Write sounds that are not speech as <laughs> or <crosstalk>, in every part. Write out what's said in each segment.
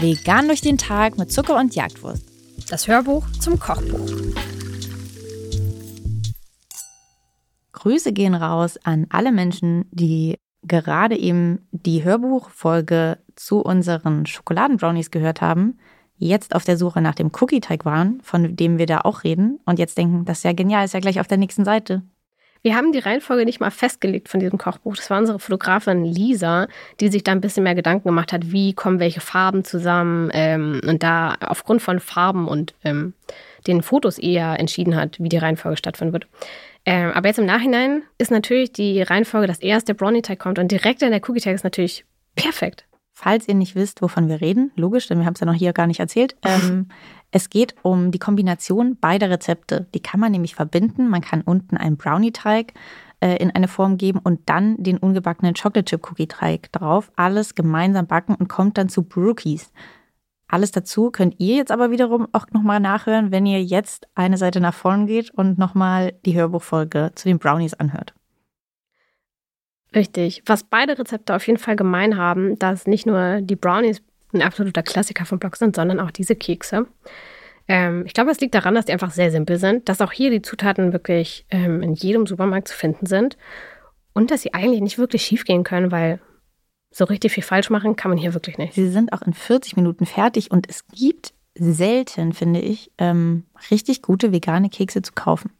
Vegan durch den Tag mit Zucker und Jagdwurst. Das Hörbuch zum Kochbuch. Grüße gehen raus an alle Menschen, die gerade eben die Hörbuchfolge zu unseren Schokoladenbrownies gehört haben, jetzt auf der Suche nach dem Cookie-Teig waren, von dem wir da auch reden, und jetzt denken, das ist ja genial, ist ja gleich auf der nächsten Seite. Wir haben die Reihenfolge nicht mal festgelegt von diesem Kochbuch. Das war unsere Fotografin Lisa, die sich da ein bisschen mehr Gedanken gemacht hat, wie kommen welche Farben zusammen ähm, und da aufgrund von Farben und ähm, den Fotos eher entschieden hat, wie die Reihenfolge stattfinden wird. Ähm, aber jetzt im Nachhinein ist natürlich die Reihenfolge, dass erst der Brownie-Teig kommt und direkt dann der Cookie-Teig ist natürlich perfekt. Falls ihr nicht wisst, wovon wir reden, logisch, denn wir haben es ja noch hier gar nicht erzählt. <laughs> Ähm, es geht um die Kombination beider Rezepte. Die kann man nämlich verbinden. Man kann unten einen Brownie-Teig äh, in eine Form geben und dann den ungebackenen Chocolate Chip Cookie Teig drauf. Alles gemeinsam backen und kommt dann zu Brookies. Alles dazu könnt ihr jetzt aber wiederum auch nochmal nachhören, wenn ihr jetzt eine Seite nach vorn geht und nochmal die Hörbuchfolge zu den Brownies anhört. Richtig. Was beide Rezepte auf jeden Fall gemein haben, dass nicht nur die Brownies ein absoluter Klassiker vom Blog sind, sondern auch diese Kekse. Ähm, ich glaube, es liegt daran, dass die einfach sehr simpel sind, dass auch hier die Zutaten wirklich ähm, in jedem Supermarkt zu finden sind und dass sie eigentlich nicht wirklich schief gehen können, weil so richtig viel falsch machen kann man hier wirklich nicht. Sie sind auch in 40 Minuten fertig und es gibt selten, finde ich, ähm, richtig gute vegane Kekse zu kaufen.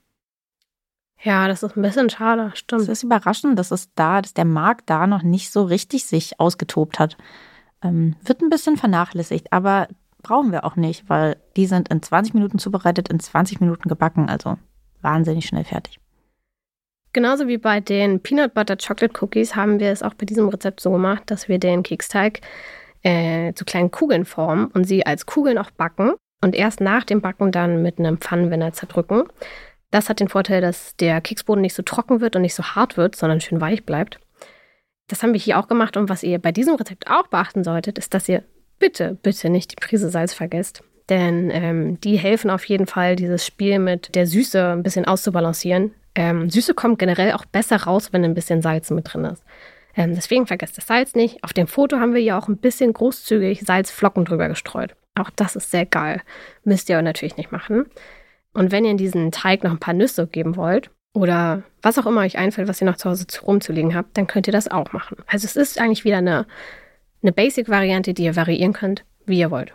Ja, das ist ein bisschen schade, stimmt. Es ist überraschend, dass es da, dass der Markt da noch nicht so richtig sich ausgetobt hat. Ähm, wird ein bisschen vernachlässigt, aber brauchen wir auch nicht, weil die sind in 20 Minuten zubereitet, in 20 Minuten gebacken, also wahnsinnig schnell fertig. Genauso wie bei den Peanut Butter Chocolate Cookies haben wir es auch bei diesem Rezept so gemacht, dass wir den Keksteig äh, zu kleinen Kugeln formen und sie als Kugeln auch backen und erst nach dem Backen dann mit einem Pfannenwender zerdrücken. Das hat den Vorteil, dass der Keksboden nicht so trocken wird und nicht so hart wird, sondern schön weich bleibt. Das haben wir hier auch gemacht und was ihr bei diesem Rezept auch beachten solltet, ist, dass ihr bitte, bitte nicht die Prise Salz vergesst. Denn ähm, die helfen auf jeden Fall, dieses Spiel mit der Süße ein bisschen auszubalancieren. Ähm, Süße kommt generell auch besser raus, wenn ein bisschen Salz mit drin ist. Ähm, deswegen vergesst das Salz nicht. Auf dem Foto haben wir ja auch ein bisschen großzügig Salzflocken drüber gestreut. Auch das ist sehr geil. Müsst ihr natürlich nicht machen. Und wenn ihr in diesen Teig noch ein paar Nüsse geben wollt oder was auch immer euch einfällt, was ihr noch zu Hause rumzulegen habt, dann könnt ihr das auch machen. Also es ist eigentlich wieder eine, eine Basic-Variante, die ihr variieren könnt, wie ihr wollt.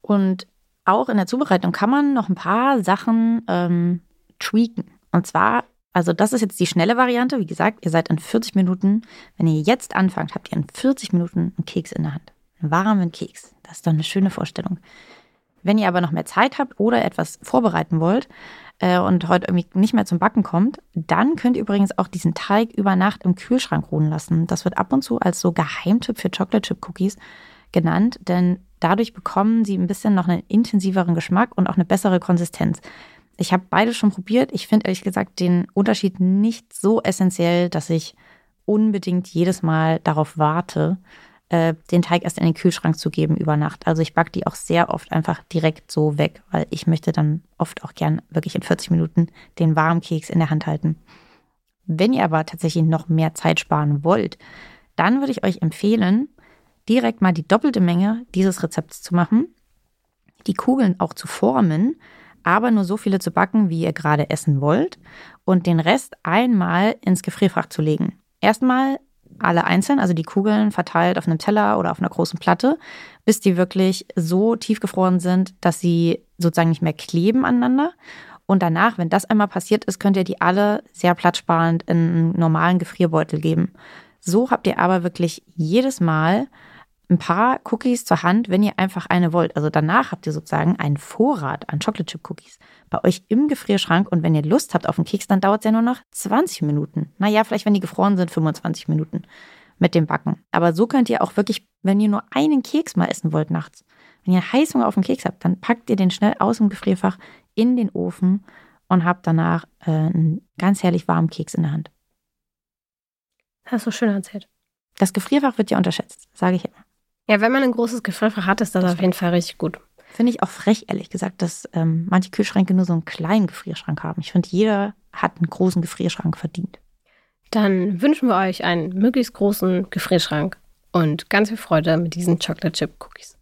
Und auch in der Zubereitung kann man noch ein paar Sachen ähm, tweaken. Und zwar, also das ist jetzt die schnelle Variante. Wie gesagt, ihr seid in 40 Minuten, wenn ihr jetzt anfangt, habt ihr in 40 Minuten einen Keks in der Hand. Einen warmen Keks. Das ist doch eine schöne Vorstellung. Wenn ihr aber noch mehr Zeit habt oder etwas vorbereiten wollt äh, und heute irgendwie nicht mehr zum Backen kommt, dann könnt ihr übrigens auch diesen Teig über Nacht im Kühlschrank ruhen lassen. Das wird ab und zu als so Geheimtipp für Chocolate Chip Cookies genannt, denn dadurch bekommen sie ein bisschen noch einen intensiveren Geschmack und auch eine bessere Konsistenz. Ich habe beide schon probiert. Ich finde ehrlich gesagt den Unterschied nicht so essentiell, dass ich unbedingt jedes Mal darauf warte, äh, den Teig erst in den Kühlschrank zu geben über Nacht. Also ich backe die auch sehr oft einfach direkt so weg, weil ich möchte dann oft auch gern wirklich in 40 Minuten den warmen Keks in der Hand halten. Wenn ihr aber tatsächlich noch mehr Zeit sparen wollt, dann würde ich euch empfehlen, direkt mal die doppelte Menge dieses Rezepts zu machen, die Kugeln auch zu formen, aber nur so viele zu backen, wie ihr gerade essen wollt und den Rest einmal ins Gefrierfach zu legen. Erstmal alle einzeln, also die Kugeln verteilt auf einem Teller oder auf einer großen Platte, bis die wirklich so tiefgefroren sind, dass sie sozusagen nicht mehr kleben aneinander. Und danach, wenn das einmal passiert ist, könnt ihr die alle sehr platzsparend in einen normalen Gefrierbeutel geben. So habt ihr aber wirklich jedes Mal ein paar Cookies zur Hand, wenn ihr einfach eine wollt. Also danach habt ihr sozusagen einen Vorrat an Chocolate Chip Cookies bei euch im Gefrierschrank und wenn ihr Lust habt auf einen Keks, dann dauert es ja nur noch 20 Minuten. Naja, vielleicht wenn die gefroren sind, 25 Minuten mit dem Backen. Aber so könnt ihr auch wirklich, wenn ihr nur einen Keks mal essen wollt nachts, wenn ihr Heißhunger auf den Keks habt, dann packt ihr den schnell aus dem Gefrierfach in den Ofen und habt danach äh, einen ganz herrlich warmen Keks in der Hand. Hast du schön erzählt. Das Gefrierfach wird ja unterschätzt, sage ich immer. Ja, wenn man ein großes Gefrierfach hat, ist das, das auf jeden Fall richtig gut. Finde ich auch frech, ehrlich gesagt, dass ähm, manche Kühlschränke nur so einen kleinen Gefrierschrank haben. Ich finde, jeder hat einen großen Gefrierschrank verdient. Dann wünschen wir euch einen möglichst großen Gefrierschrank und ganz viel Freude mit diesen Chocolate Chip Cookies.